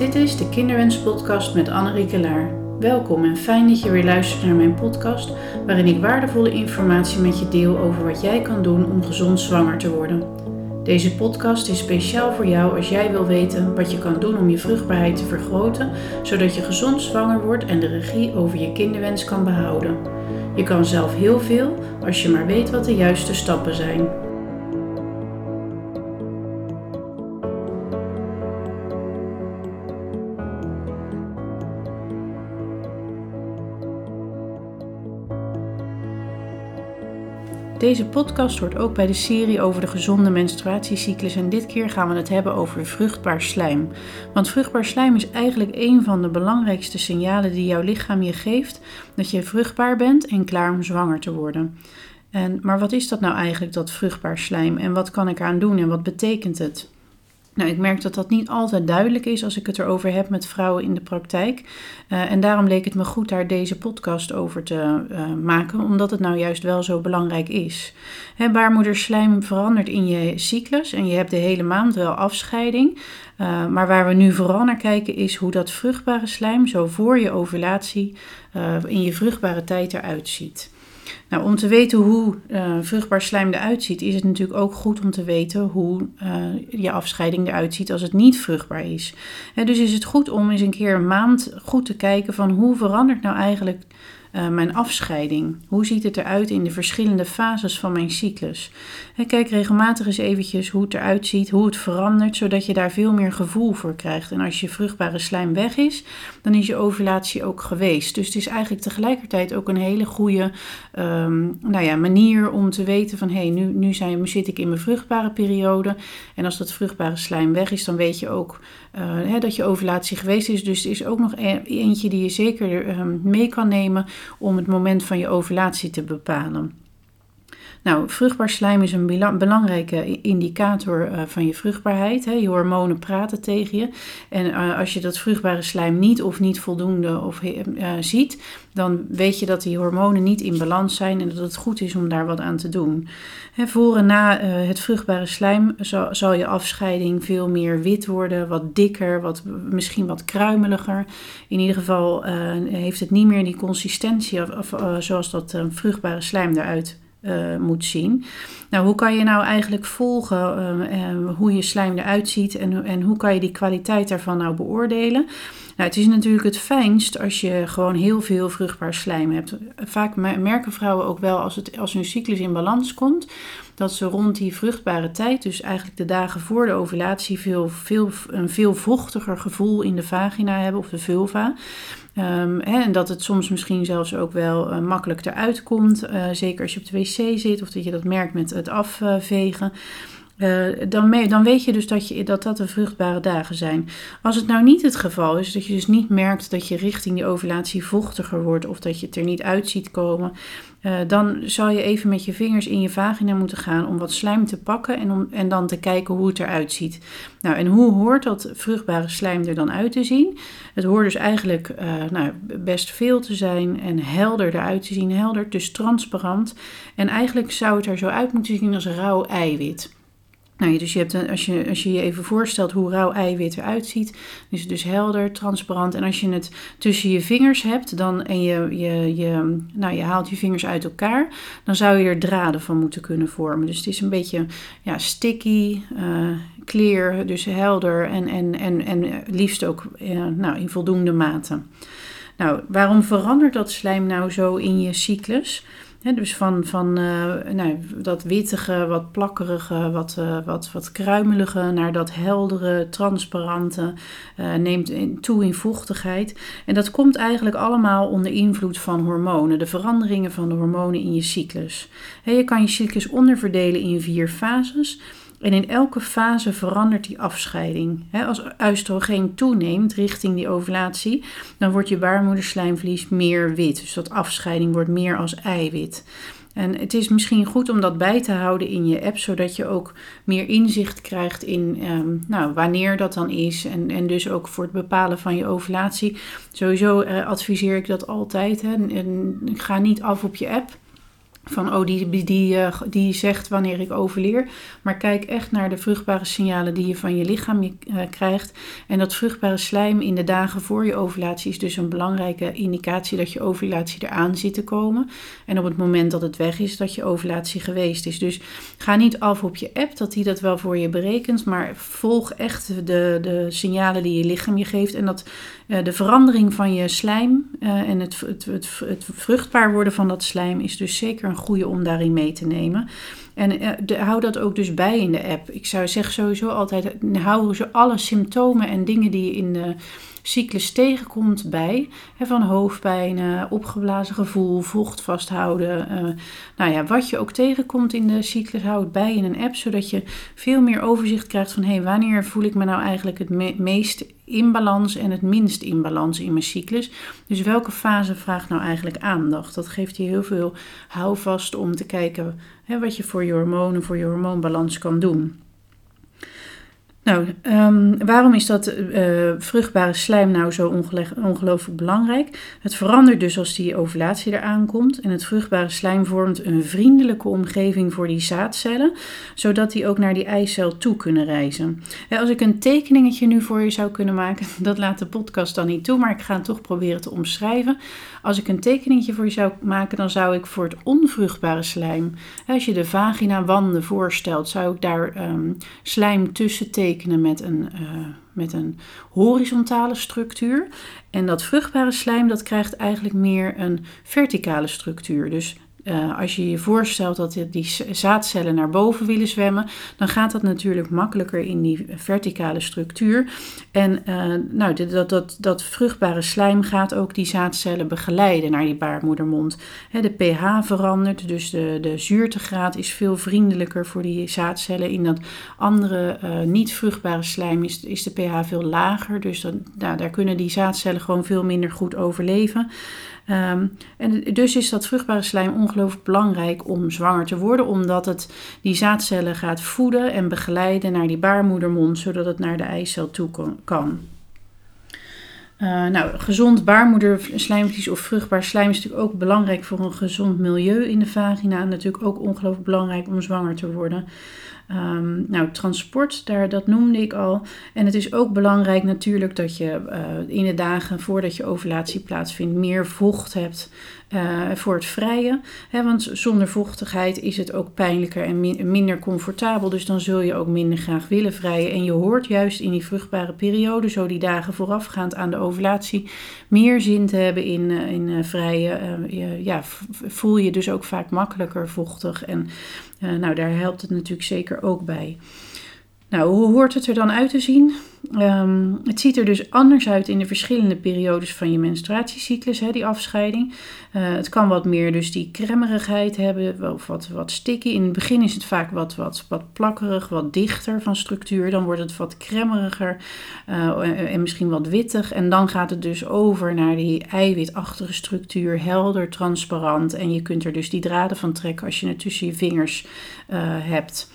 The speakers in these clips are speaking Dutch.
Dit is de Kinderwens Podcast met Anne Laar. Welkom en fijn dat je weer luistert naar mijn podcast, waarin ik waardevolle informatie met je deel over wat jij kan doen om gezond zwanger te worden. Deze podcast is speciaal voor jou als jij wil weten wat je kan doen om je vruchtbaarheid te vergroten, zodat je gezond zwanger wordt en de regie over je kinderwens kan behouden. Je kan zelf heel veel als je maar weet wat de juiste stappen zijn. Deze podcast hoort ook bij de serie over de gezonde menstruatiecyclus en dit keer gaan we het hebben over vruchtbaar slijm. Want vruchtbaar slijm is eigenlijk een van de belangrijkste signalen die jouw lichaam je geeft dat je vruchtbaar bent en klaar om zwanger te worden. En, maar wat is dat nou eigenlijk, dat vruchtbaar slijm en wat kan ik aan doen en wat betekent het? Nou, ik merk dat dat niet altijd duidelijk is als ik het erover heb met vrouwen in de praktijk. Uh, en daarom leek het me goed daar deze podcast over te uh, maken, omdat het nou juist wel zo belangrijk is. Hè, baarmoederslijm verandert in je cyclus en je hebt de hele maand wel afscheiding. Uh, maar waar we nu vooral naar kijken is hoe dat vruchtbare slijm zo voor je ovulatie in je vruchtbare tijd eruit ziet. Nou, om te weten hoe uh, vruchtbaar slijm eruit ziet, is het natuurlijk ook goed om te weten hoe uh, je afscheiding eruit ziet als het niet vruchtbaar is. dus is het goed om eens een keer een maand goed te kijken van hoe verandert nou eigenlijk uh, mijn afscheiding? Hoe ziet het eruit in de verschillende fases van mijn cyclus? Kijk regelmatig eens eventjes hoe het eruit ziet, hoe het verandert, zodat je daar veel meer gevoel voor krijgt. En als je vruchtbare slijm weg is, dan is je ovulatie ook geweest. Dus het is eigenlijk tegelijkertijd ook een hele goede um, nou ja, manier om te weten van hé, hey, nu, nu zijn, zit ik in mijn vruchtbare periode. En als dat vruchtbare slijm weg is, dan weet je ook hè, dat je ovulatie geweest is. Dus het is ook nog e-, eentje die je zeker um, mee kan nemen om het moment van je ovulatie te bepalen. Nou, vruchtbaar slijm is een belangrijke indicator uh, van je vruchtbaarheid. Hè. Je hormonen praten tegen je. En uh, als je dat vruchtbare slijm niet of niet voldoende of, uh, ziet, dan weet je dat die hormonen niet in balans zijn en dat het goed is om daar wat aan te doen. Hè, voor en na het vruchtbare slijm zal, zal, je afscheiding veel meer wit worden, wat dikker, wat, misschien wat kruimeliger. In ieder geval heeft het niet meer die consistentie of zoals dat vruchtbare slijm eruit uh, moet zien. Nou, hoe kan je nou eigenlijk volgen uh, uh, hoe je slijm eruit ziet en, en hoe kan je die kwaliteit daarvan nou beoordelen? Nou, het is natuurlijk het fijnst als je gewoon heel veel vruchtbaar slijm hebt. Vaak merken vrouwen ook wel als, het, als hun cyclus in balans komt, dat ze rond die vruchtbare tijd, dus eigenlijk de dagen voor de ovulatie, veel, veel, een veel vochtiger gevoel in de vagina hebben of de vulva. Um, hè, en dat het soms misschien zelfs ook wel uh, makkelijk eruit komt. Uh, zeker als je op de wc zit of dat je dat merkt met het afvegen. Uh, dan, dan, weet je dus dat, je, dat dat de vruchtbare dagen zijn. Als het nou niet het geval is, dat je dus niet merkt dat je richting die ovulatie vochtiger wordt of dat je het er niet uit ziet komen, uh, dan zal je even met je vingers in je vagina moeten gaan om wat slijm te pakken en, om, en dan te kijken hoe het eruit ziet. Nou, en hoe hoort dat vruchtbare slijm er dan uit te zien? Het hoort dus eigenlijk uh, nou, best veel te zijn en helder eruit te zien, helder, dus transparant. En eigenlijk zou het er zo uit moeten zien als rauw eiwit. Nou, dus je hebt als, je, als je je even voorstelt hoe rauw eiwit eruit ziet, is het dus helder, transparant. En als je het tussen je vingers hebt dan, en je, je, je, nou, je haalt je vingers uit elkaar, dan zou je er draden van moeten kunnen vormen. Dus het is een beetje ja, sticky, uh, clear, dus helder en, en, en, en liefst ook uh, nou, in voldoende mate. Nou, waarom verandert dat slijm nou zo in je cyclus? Dus van, van uh, nou, dat wittige, wat plakkerige, wat, uh, wat, wat kruimelige naar dat heldere, transparante uh, neemt toe in vochtigheid. En dat komt eigenlijk allemaal onder invloed van hormonen, de veranderingen van de hormonen in je cyclus. je kan je cyclus onderverdelen in vier fases. En in elke fase verandert die afscheiding. als oestrogeen toeneemt richting die ovulatie, dan wordt je baarmoederslijmvlies meer wit. Dus dat afscheiding wordt meer als eiwit. En het is misschien goed om dat bij te houden in je app, zodat je ook meer inzicht krijgt in ehm, nou, wanneer dat dan is. En, en dus ook voor het bepalen van je ovulatie. Sowieso eh, adviseer ik dat altijd. Hè. En, ga niet af op je app van oh, die, die, uh, die zegt wanneer ik overleer. Maar kijk echt naar de vruchtbare signalen die je van je lichaam uh, krijgt. En dat vruchtbare slijm in de dagen voor je ovulatie is dus een belangrijke indicatie dat je ovulatie eraan zit te komen. En op het moment dat het weg is, dat je ovulatie geweest is. Dus ga niet af op je app dat die dat wel voor je berekent. Maar volg echt de, de signalen die je lichaam je geeft. En dat uh, de verandering van je slijm en het, het, het, het vruchtbaar worden van dat slijm is dus zeker een goede om daarin mee te nemen. En de, hou dat ook dus bij in de app. Ik zou zeggen sowieso altijd, hou zo alle symptomen en dingen die je in de cyclus tegenkomt bij. Van hoofdpijn, opgeblazen gevoel, vocht vasthouden. Uh, nou ja, wat je ook tegenkomt in de cyclus, hou het bij in een app. Zodat je veel meer overzicht krijgt van hé, hey, wanneer voel ik me nou eigenlijk het me meest in balans en het minst in balans in mijn cyclus. Dus welke fase vraagt nou eigenlijk aandacht? Dat geeft je heel veel houvast om te kijken hè, wat je voor je hormonen, voor je hormoonbalans kan doen. Nou, um, waarom is dat uh, vruchtbare slijm nou zo ongelooflijk belangrijk? Het verandert dus als die ovulatie eraan komt. En het vruchtbare slijm vormt een vriendelijke omgeving voor die zaadcellen, zodat die ook naar die eicel toe kunnen reizen. als ik een tekeningetje nu voor je zou kunnen maken, dat laat de podcast dan niet toe, maar ik ga het toch proberen te omschrijven. Als ik een tekeningetje voor je zou maken, dan zou ik voor het onvruchtbare slijm, als je de vagina-wanden voorstelt, zou ik daar um, slijm tussen tekenen met een, uh, met een horizontale structuur. En dat vruchtbare slijm, dat krijgt eigenlijk meer een verticale structuur. Dus uh, als je je voorstelt dat die zaadcellen naar boven willen zwemmen, dan gaat dat natuurlijk makkelijker in die verticale structuur. En uh, nou, dat, dat, dat vruchtbare slijm gaat ook die zaadcellen begeleiden naar die baarmoedermond. de pH verandert, dus de, de zuurtegraad is veel vriendelijker voor die zaadcellen. In dat andere uh, niet vruchtbare slijm is, is de pH veel lager, dus nou, daar kunnen die zaadcellen gewoon veel minder goed overleven. Um, en dus is dat vruchtbare slijm ongelooflijk belangrijk om zwanger te worden, omdat het die zaadcellen gaat voeden en begeleiden naar die baarmoedermond, zodat het naar de eicel toe kan. Uh, nou, gezond baarmoederslijmvlies of vruchtbaar slijm is natuurlijk ook belangrijk voor een gezond milieu in de vagina. En natuurlijk ook ongelooflijk belangrijk om zwanger te worden. Um, nou, transport, daar, dat noemde ik al. En het is ook belangrijk natuurlijk dat je uh, in de dagen voordat je ovulatie plaatsvindt meer vocht hebt uh, voor het vrije. Hè, want zonder vochtigheid is het ook pijnlijker en min minder comfortabel. Dus dan zul je ook minder graag willen vrijen. En je hoort juist in die vruchtbare periode, zo die dagen voorafgaand aan de ovulatie, meer zin te hebben in, uh, in uh, vrijen. ja, voel je dus ook vaak makkelijker vochtig. En nou, daar helpt het natuurlijk zeker ook bij. Nou, hoe hoort het er dan uit te zien? Um, het ziet er dus anders uit in de verschillende periodes van je menstruatiecyclus, hè, die afscheiding. Uh, het kan wat meer dus die kremmerigheid hebben, of wat, wat sticky. In het begin is het vaak wat, wat, wat plakkerig, wat dichter van structuur. Dan wordt het wat kremmeriger uh, en misschien wat wittig. En dan gaat het dus over naar die eiwitachtige structuur, helder, transparant. En je kunt er dus die draden van trekken als je het tussen je vingers uh, hebt.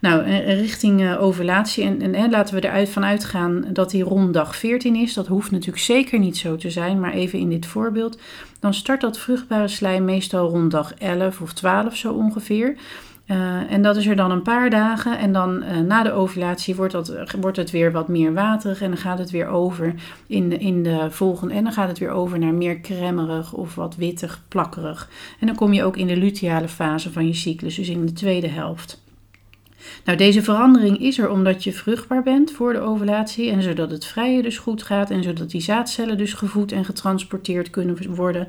Nou, richting uh, ovulatie. En, en laten we eruit van uitgaan dat die rond dag 14 is. Dat hoeft natuurlijk zeker niet zo te zijn, maar even in dit voorbeeld. Dan start dat vruchtbare slijm meestal rond dag 11 of 12 zo ongeveer. En dat is er dan een paar dagen. En dan na de ovulatie wordt, dat, wordt het weer wat meer waterig. En dan gaat het weer over in de, in de volgende. En dan gaat het weer over naar meer kremmerig of wat wittig, plakkerig. En dan kom je ook in de luteale fase van je cyclus, dus in de tweede helft. Nou, deze verandering is er omdat je vruchtbaar bent voor de ovulatie en zodat het vrije dus goed gaat en zodat die zaadcellen dus gevoed en getransporteerd kunnen worden.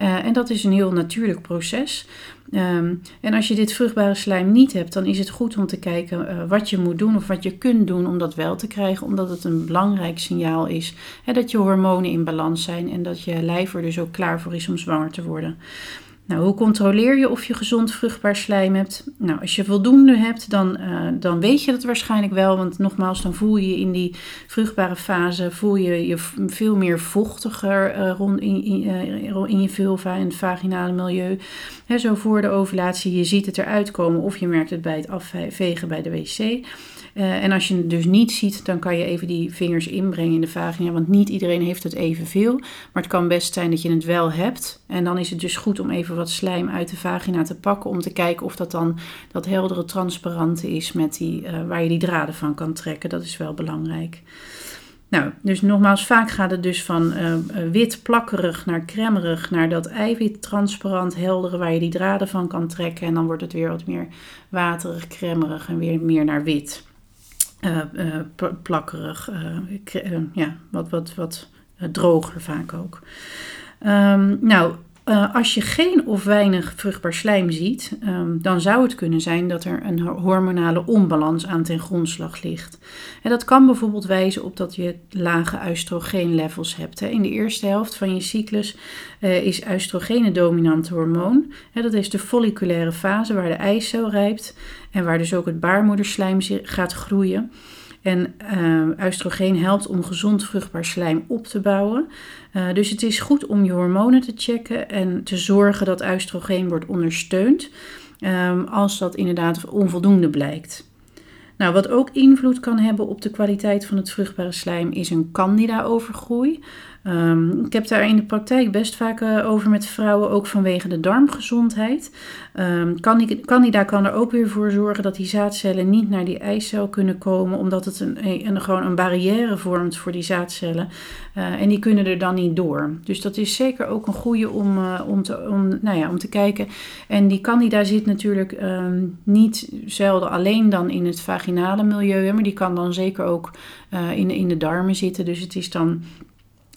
Uh, en dat is een heel natuurlijk proces. Um, en als je dit vruchtbare slijm niet hebt, dan is het goed om te kijken uh, wat je moet doen of wat je kunt doen om dat wel te krijgen, omdat het een belangrijk signaal is hè, dat je hormonen in balans zijn en dat je lijf er dus ook klaar voor is om zwanger te worden. Nou, hoe controleer je of je gezond vruchtbaar slijm hebt? Nou, als je voldoende hebt, dan, uh, dan weet je dat waarschijnlijk wel. Want nogmaals, dan voel je in die vruchtbare fase voel je je veel meer vochtiger uh, rond in, in, uh, in, je vulva en het vaginale milieu. zo voor de ovulatie, je ziet het eruit komen of je merkt het bij het afvegen bij de wc. Uh, en als je het dus niet ziet, dan kan je even die vingers inbrengen in de vagina. Want niet iedereen heeft het evenveel. Maar het kan best zijn dat je het wel hebt. En dan is het dus goed om even wat slijm uit de vagina te pakken. Om te kijken of dat dan dat heldere transparante is met die, uh, waar je die draden van kan trekken. Dat is wel belangrijk. Nou, dus nogmaals, vaak gaat het dus van uh, wit plakkerig naar cremmerig naar dat eiwit transparant heldere waar je die draden van kan trekken. En dan wordt het weer wat meer waterig, cremmerig en weer meer naar wit. Uh, plakkerig, ja, wat, wat, wat droger vaak ook. Um, nou, uh, als je geen of weinig vruchtbaar slijm ziet, um, dan zou het kunnen zijn dat er een hormonale onbalans aan ten grondslag ligt. En dat kan bijvoorbeeld wijzen op dat je lage oestrogeenlevels hebt. Hè. In de eerste helft van je cyclus uh, is oestrogeen het dominante hormoon. Hè, dat is de folliculaire fase waar de eicel rijpt en waar dus ook het baarmoederslijm gaat groeien. En uh, oestrogeen helpt om gezond vruchtbaar slijm op te bouwen. Uh, dus het is goed om je hormonen te checken en te zorgen dat oestrogeen wordt ondersteund um, als dat inderdaad onvoldoende blijkt. Nou, wat ook invloed kan hebben op de kwaliteit van het vruchtbare slijm is een candida-overgroei. Um, ik heb daar in de praktijk best vaak uh, over met vrouwen, ook vanwege de darmgezondheid. Um, candida kan er ook weer voor zorgen dat die zaadcellen niet naar die eicel kunnen komen, omdat het een, een, gewoon een barrière vormt voor die zaadcellen. Uh, en die kunnen er dan niet door. Dus dat is zeker ook een goede om, uh, om, te, om, nou ja, om te kijken. En die candida zit natuurlijk um, niet zelden alleen dan in het vaginale milieu, maar die kan dan zeker ook in, in de darmen zitten. Dus het is dan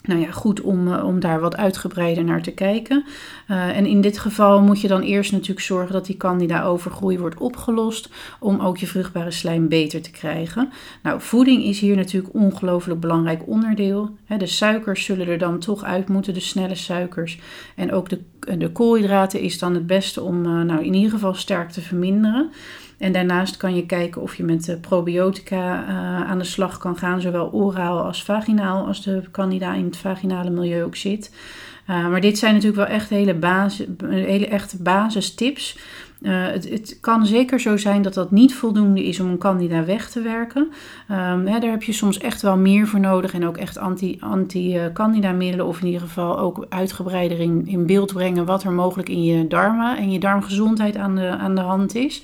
nou ja, goed om, eh, om daar wat uitgebreider naar te kijken. Uh, en in dit geval moet je dan eerst natuurlijk zorgen dat die candida-overgroei wordt opgelost, om ook je vruchtbare slijm beter te krijgen. Nou, voeding is hier natuurlijk ongelooflijk belangrijk onderdeel. de suikers zullen er dan toch uit moeten, de snelle suikers. En ook de, de koolhydraten is dan het beste om uh, nou, in ieder geval sterk te verminderen. En daarnaast kan je kijken of je met probiotica uh, aan de slag kan gaan, zowel oraal als vaginaal, als de candida in het vaginale milieu ook zit. Uh, maar dit zijn natuurlijk wel echt hele, basis, hele echte basistips. Uh, het, kan zeker zo zijn dat dat niet voldoende is om een candida weg te werken. Um, hè, daar heb je soms echt wel meer voor nodig en ook echt anti-candida anti middelen of in ieder geval ook uitgebreider in, beeld brengen wat er mogelijk in je darmen en je darmgezondheid aan de, aan de hand is.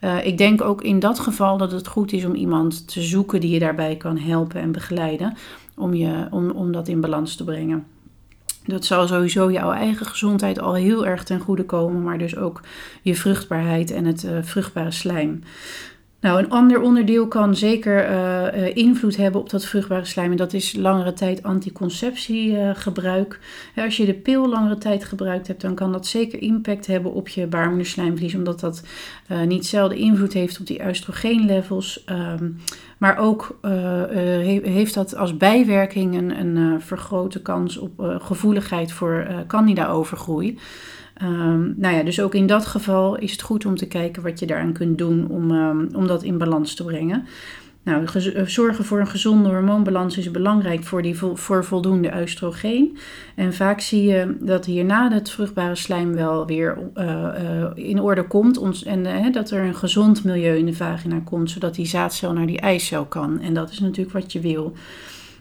Uh, ik denk ook in dat geval dat het goed is om iemand te zoeken die je daarbij kan helpen en begeleiden. Om, je, om, om dat in balans te brengen. Dat zal sowieso jouw eigen gezondheid al heel erg ten goede komen, maar dus ook je vruchtbaarheid en het uh, vruchtbare slijm. Nou, een ander onderdeel kan zeker uh, uh, invloed hebben op dat vruchtbare slijm. En dat is langere tijd anticonceptiegebruik. Uh, als je de pil langere tijd gebruikt hebt, dan kan dat zeker impact hebben op je baarmoederslijmvlies. Omdat dat eh, niet zelden invloed heeft op die oestrogeenlevels. Um, maar ook he heeft dat als bijwerking een, een vergrote kans op gevoeligheid voor candida-overgroei. Um, nou ja, dus ook in dat geval is het goed om te kijken wat je daaraan kunt doen om, um, om dat in balans te brengen. Nou, eh, zorgen voor een gezonde hormoonbalans is belangrijk voor, die vo voor voldoende oestrogeen. En vaak zie je dat hierna het vruchtbare slijm wel weer uh, uh, in orde komt. En dat er een gezond milieu in de vagina komt, zodat die zaadcel naar die eicel kan. En dat is natuurlijk wat je wil.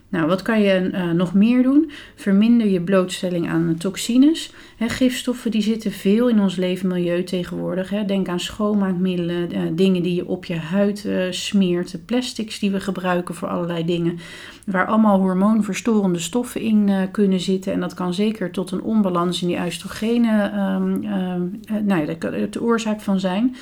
Nou, wat kan je uh, nog meer doen? Verminder je blootstelling aan toxines. He, gifstoffen die zitten veel in ons leefmilieu tegenwoordig. Denk aan schoonmaakmiddelen, uh, dingen die je op je huid uh, smeert, de plastics die we gebruiken voor allerlei dingen, waar allemaal hormoonverstorende stoffen in kunnen zitten. En dat kan zeker tot een onbalans in die oestrogenen, um, nou ja, de oorzaak van zijn.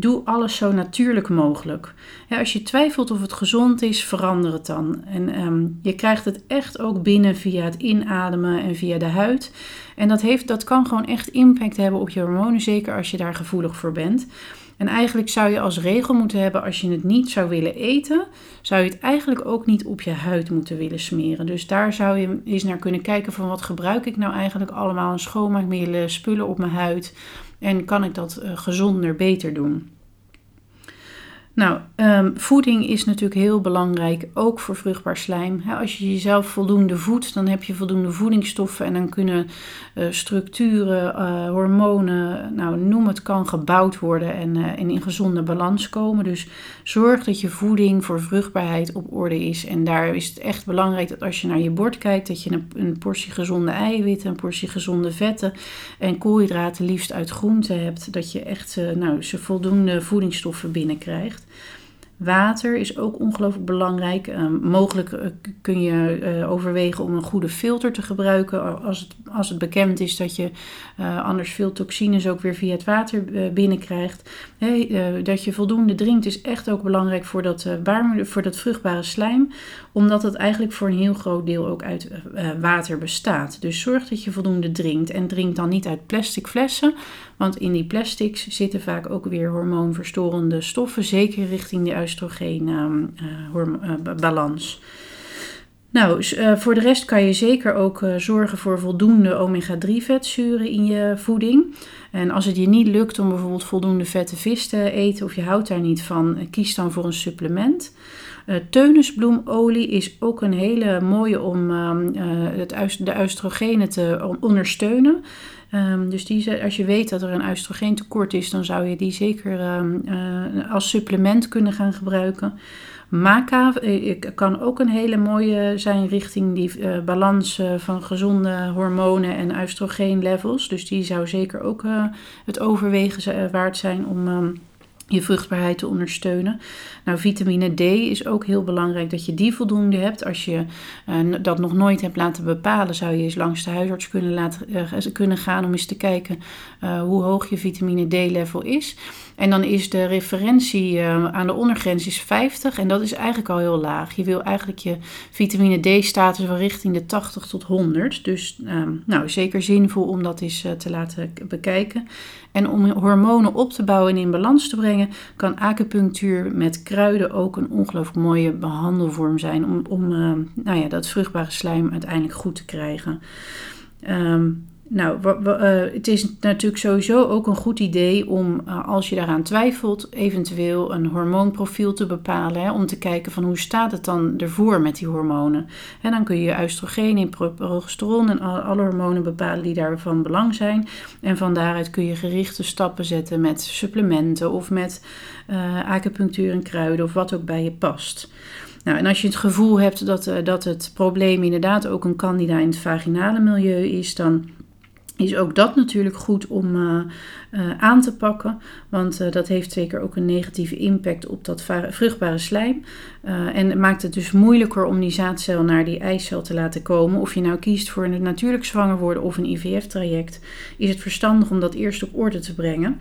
Doe alles zo natuurlijk mogelijk. Als je twijfelt of het gezond is, verander het dan. En um, je krijgt het echt ook binnen via het inademen en via de huid. En dat, heeft, dat kan gewoon echt impact hebben op je hormonen, zeker als je daar gevoelig voor bent. En eigenlijk zou je als regel moeten hebben, als je het niet zou willen eten, zou je het eigenlijk ook niet op je huid moeten willen smeren. Dus daar zou je eens naar kunnen kijken van wat gebruik ik nou eigenlijk allemaal aan schoonmaakmiddelen, spullen op mijn huid. En kan ik dat uh, gezonder, beter doen? Nou, um, voeding is natuurlijk heel belangrijk, ook voor vruchtbaar slijm. als je jezelf voldoende voedt, dan heb je voldoende voedingsstoffen en dan kunnen uh, structuren, uh, hormonen, nou noem het, kan gebouwd worden en, uh, en, in gezonde balans komen. Dus zorg dat je voeding voor vruchtbaarheid op orde is. En daar is het echt belangrijk dat als je naar je bord kijkt, dat je een, een portie gezonde eiwitten, een portie gezonde vetten en koolhydraten liefst uit groenten hebt. Dat je echt nou, ze voldoende voedingsstoffen binnenkrijgt. Water is ook ongelooflijk belangrijk. Ehm, mogelijk eh, kun je uh, overwegen om een goede filter te gebruiken. Als het, als het bekend is dat je uh, anders veel toxines ook weer via het water binnenkrijgt. Dat je voldoende drinkt is echt ook belangrijk voor dat, voor dat vruchtbare slijm. Omdat het eigenlijk voor een heel groot deel ook uit water bestaat. Dus zorg dat je voldoende drinkt. En drink dan niet uit plastic flessen. Want in die plastics zitten vaak ook weer hormoonverstorende stoffen. Zeker richting de oestrogeen-balans. Ehm, eh, nou, uh, voor de rest kan je zeker ook zorgen voor voldoende omega-3 vetzuren in je voeding. En als het je niet lukt om bijvoorbeeld voldoende vette vis te eten of je houdt daar niet van, kies dan voor een supplement. Uh, teunisbloemolie is ook een hele mooie om ehm, het, de oestrogenen te ondersteunen. Um, dus die, als je weet dat er een oestrogeentekort is, dan zou je die zeker uh, als supplement kunnen gaan gebruiken. Maca uh, kan ook een hele mooie zijn richting die uh, balans van gezonde hormonen en oestrogeenlevels. Dus die zou zeker ook het overwegen waard zijn om um, je vruchtbaarheid te ondersteunen. Nou, vitamine D is ook heel belangrijk dat je die voldoende hebt. Als je uh, dat nog nooit hebt laten bepalen, zou je eens langs de huisarts kunnen, laten, uh, kunnen gaan om eens te kijken uh, hoe hoog je vitamine D-level is. En dan is de referentie aan de ondergrens is 50 en dat is eigenlijk al heel laag. Je wil eigenlijk je vitamine D-status wel richting de 80 tot 100. Dus ehm, nou, zeker zinvol om dat eens te laten bekijken. En om hormonen op te bouwen en in balans te brengen, kan acupunctuur met kruiden ook een ongelooflijk mooie behandelvorm zijn om, om uh, nou ja, dat vruchtbare slijm uiteindelijk goed te krijgen. Um, nou, uh, het is natuurlijk sowieso ook een goed idee om, uh, als je daaraan twijfelt, eventueel een hormoonprofiel te bepalen. Hè, om te kijken van hoe staat het dan ervoor met die hormonen. En dan kun je oestrogeen en progesteron en alle hormonen bepalen die daarvan belang zijn. En van daaruit kun je gerichte stappen zetten met supplementen of met uh, acupunctuur en kruiden of wat ook bij je past. Nou, en als je het gevoel hebt dat, dat het probleem inderdaad ook een candida in het vaginale milieu is, dan is ook dat natuurlijk goed om uh, uh, aan te pakken. Want uh, dat heeft zeker ook een negatieve impact op dat vruchtbare slijm. en het maakt het dus moeilijker om die zaadcel naar die eicel te laten komen. Of je nou kiest voor een natuurlijk zwanger worden of een IVF-traject, is het verstandig om dat eerst op orde te brengen.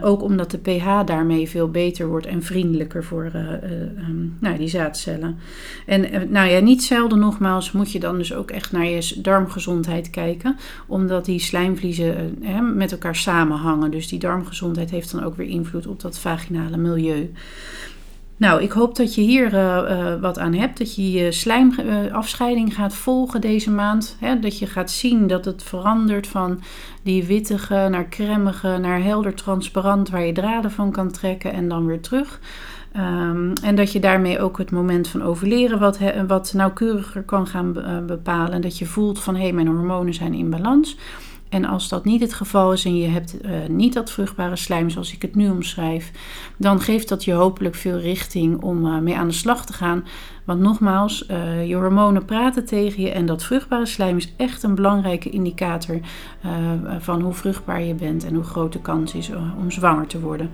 Ook omdat de pH daarmee veel beter wordt en vriendelijker voor um, nou, die zaadcellen. En nou ja, niet zelden nogmaals moet je dan dus ook echt naar je darmgezondheid kijken. Omdat die slijmvliezen met elkaar samenhangen. Dus die darmgezondheid heeft dan ook weer invloed op dat vaginale milieu. Nou, ik hoop dat je hier uh, uh, wat aan hebt. Dat je je slijmafscheiding gaat volgen deze maand. Hè? Dat je gaat zien dat het verandert van die wittige naar cremige, naar helder transparant, waar je draden van kan trekken en dan weer terug. Um, en dat je daarmee ook het moment van overleren wat, wat nauwkeuriger kan gaan bepalen. En dat je voelt van hé, hey, mijn hormonen zijn in balans. En als dat niet het geval is en je hebt uh, niet dat vruchtbare slijm zoals ik het nu omschrijf, dan geeft dat je hopelijk veel richting om uh, mee aan de slag te gaan. Want nogmaals, uh, je hormonen praten tegen je en dat vruchtbare slijm is echt een belangrijke indicator van hoe vruchtbaar je bent en hoe groot de kans is om zwanger te worden.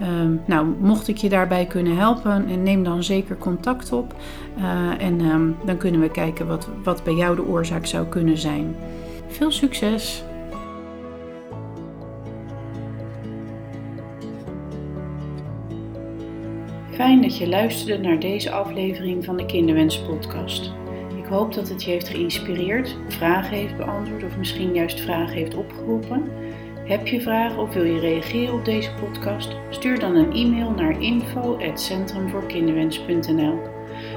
Ehm, nou, mocht ik je daarbij kunnen helpen, neem dan zeker contact op en um, dan kunnen we kijken wat, wat bij jou de oorzaak zou kunnen zijn. Veel succes! Fijn dat je luisterde naar deze aflevering van de Kinderwens Podcast. Ik hoop dat het je heeft geïnspireerd, vragen heeft beantwoord of misschien juist vragen heeft opgeroepen. Heb je vragen of wil je reageren op deze podcast? Stuur dan een e-mail naar info@centrumvoorkinderwens.nl.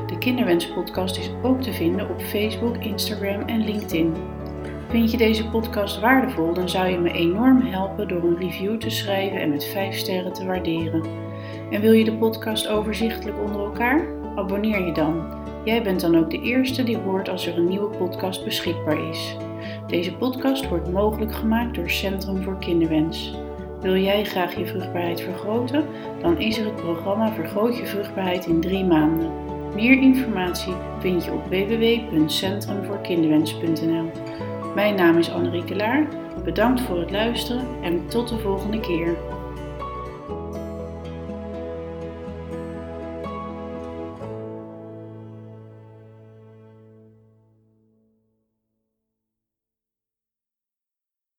De Kinderwens Podcast is ook te vinden op Facebook, Instagram en LinkedIn. Vind je deze podcast waardevol, dan zou je me enorm helpen door een review te schrijven en met 5 sterren te waarderen. En wil je de podcast overzichtelijk onder elkaar? Abonneer je dan. Jij bent dan ook de eerste die hoort als er een nieuwe podcast beschikbaar is. Deze podcast wordt mogelijk gemaakt door Centrum voor Kinderwens. Wil jij graag je vruchtbaarheid vergroten? Dan is er het programma Vergroot je vruchtbaarheid in drie maanden. Meer informatie vind je op www.centrumvoorkinderwens.nl. Mijn naam is Annerieke Laar. Bedankt voor het luisteren en tot de volgende keer.